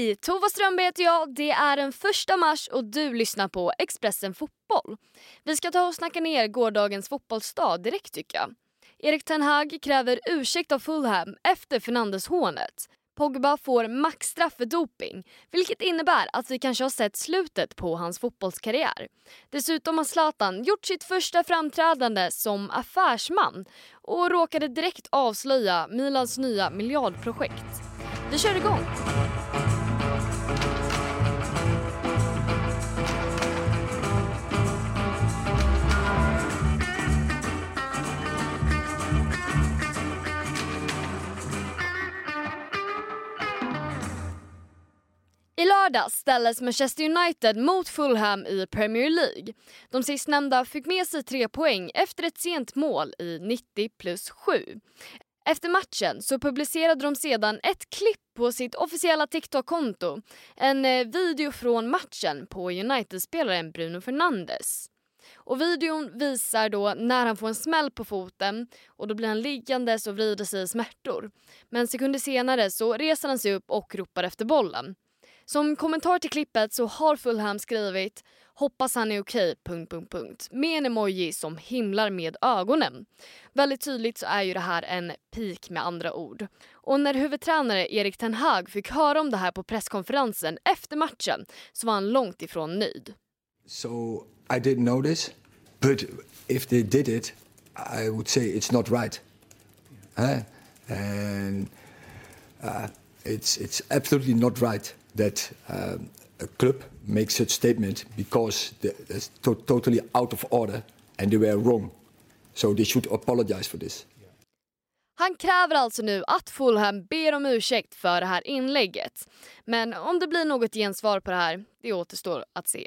Hej! Tova Strömberg heter jag. Det är den första mars och du lyssnar på Expressen Fotboll. Vi ska ta och snacka ner gårdagens fotbollsdag direkt tycker jag. Erik Ten Hag kräver ursäkt av Fulham efter Fernandes-hånet. Pogba får maxstraff för doping, vilket innebär att vi kanske har sett slutet på hans fotbollskarriär. Dessutom har Zlatan gjort sitt första framträdande som affärsman och råkade direkt avslöja Milans nya miljardprojekt. Vi kör igång! I lördags ställdes Manchester United mot Fulham i Premier League. De sistnämnda fick med sig tre poäng efter ett sent mål i 90 plus 7. Efter matchen så publicerade de sedan ett klipp på sitt officiella TikTok-konto. En eh, video från matchen på United-spelaren Bruno Fernandes. Och videon visar då när han får en smäll på foten och då blir han liggandes och vrider sig i smärtor. Men sekunder senare så reser han sig upp och ropar efter bollen. Som kommentar till klippet så har Fulham skrivit “Hoppas han är okej... Med en emoji som himlar med ögonen. Väldigt tydligt så är ju det här en pik med andra ord. Och när huvudtränare Erik Ten Hag fick höra om det här på presskonferensen efter matchen så var han långt ifrån nöjd. So I didn't notice, but if they did it, I would say it's not right. Huh? and uh, it's, it's absolutely not right that um, a club makes such statement because it's to totally out of order and they were wrong. So they should apologize for this. Han kräver alltså nu att Fulham ber om ursäkt för det här inlägget. Men om det blir något gensvar på det här, det återstår att se.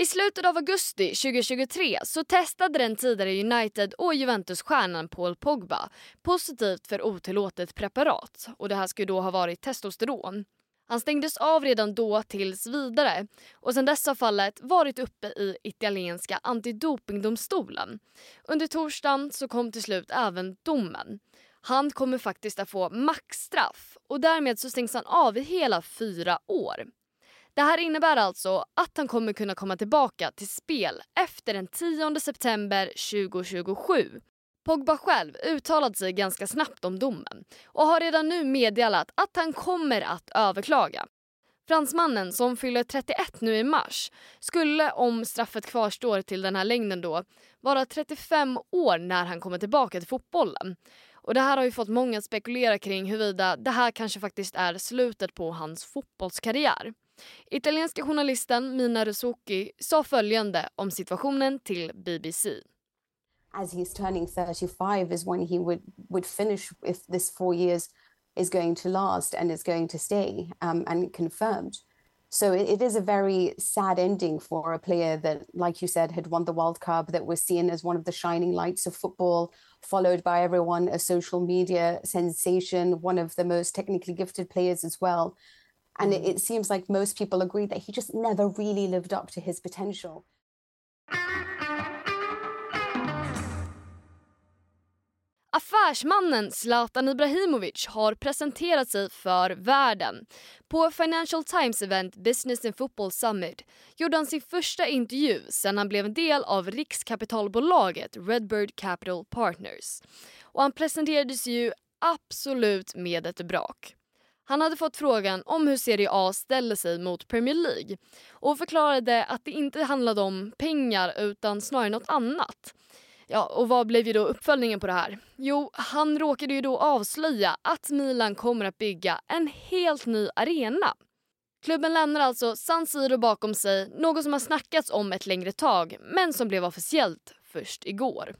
I slutet av augusti 2023 så testade den tidigare United och Juventus-stjärnan Paul Pogba positivt för otillåtet preparat och det här ska då ha varit testosteron. Han stängdes av redan då tills vidare och sedan dess har fallet varit uppe i italienska antidopingdomstolen. Under torsdagen så kom till slut även domen. Han kommer faktiskt att få maxstraff och därmed så stängs han av i hela fyra år. Det här innebär alltså att han kommer kunna komma tillbaka till spel efter den 10 september 2027. Pogba själv uttalade sig ganska snabbt om domen och har redan nu meddelat att han kommer att överklaga. Fransmannen som fyller 31 nu i mars skulle, om straffet kvarstår till den här längden då, vara 35 år när han kommer tillbaka till fotbollen. Och det här har ju fått många att spekulera kring huruvida det här kanske faktiskt är slutet på hans fotbollskarriär. Italienska journalisten Mina Rusuki sa följande om situationen till BBC. As he's turning 35 is when he would, would finish if this four years is going to last and is going to stay um, and confirmed. So it, it is a very sad ending for a player that, like you said, had won the World Cup, that was seen as one of the shining lights of football, followed by everyone, a social media sensation, one of the most technically gifted players as well. And it, it seems like most people agree that he just never really lived up to his potential. Affärsmannen Zlatan Ibrahimovic har presenterat sig för världen. På Financial Times event Business and Football Summit gjorde han sin första intervju sedan han blev en del av riskkapitalbolaget Redbird Capital Partners. Och han presenterades ju absolut med ett brak. Han hade fått frågan om hur Serie A ställer sig mot Premier League och förklarade att det inte handlade om pengar utan snarare något annat. Ja, och vad blev ju då uppföljningen på det här? Jo, han råkade ju då avslöja att Milan kommer att bygga en helt ny arena. Klubben lämnar alltså San Siro bakom sig, något som har snackats om ett längre tag men som blev officiellt först igår.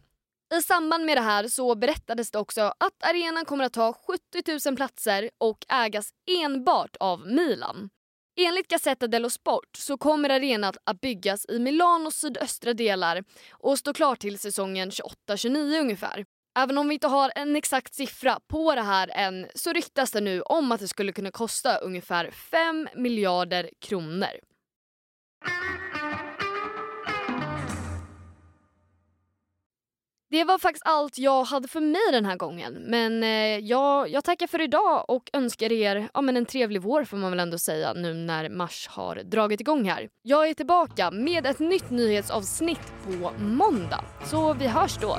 I samband med det här så berättades det också att arenan kommer att ha 70 000 platser och ägas enbart av Milan. Enligt Gazzetta dello Sport så kommer arenan att byggas i Milanos sydöstra delar och stå klar till säsongen 28-29 ungefär. Även om vi inte har en exakt siffra på det här än så ryktas det nu om att det skulle kunna kosta ungefär 5 miljarder kronor. Det var faktiskt allt jag hade för mig den här gången. Men eh, jag, jag tackar för idag och önskar er ja, men en trevlig vår får man väl ändå säga nu när mars har dragit igång här. Jag är tillbaka med ett nytt nyhetsavsnitt på måndag. Så vi hörs då.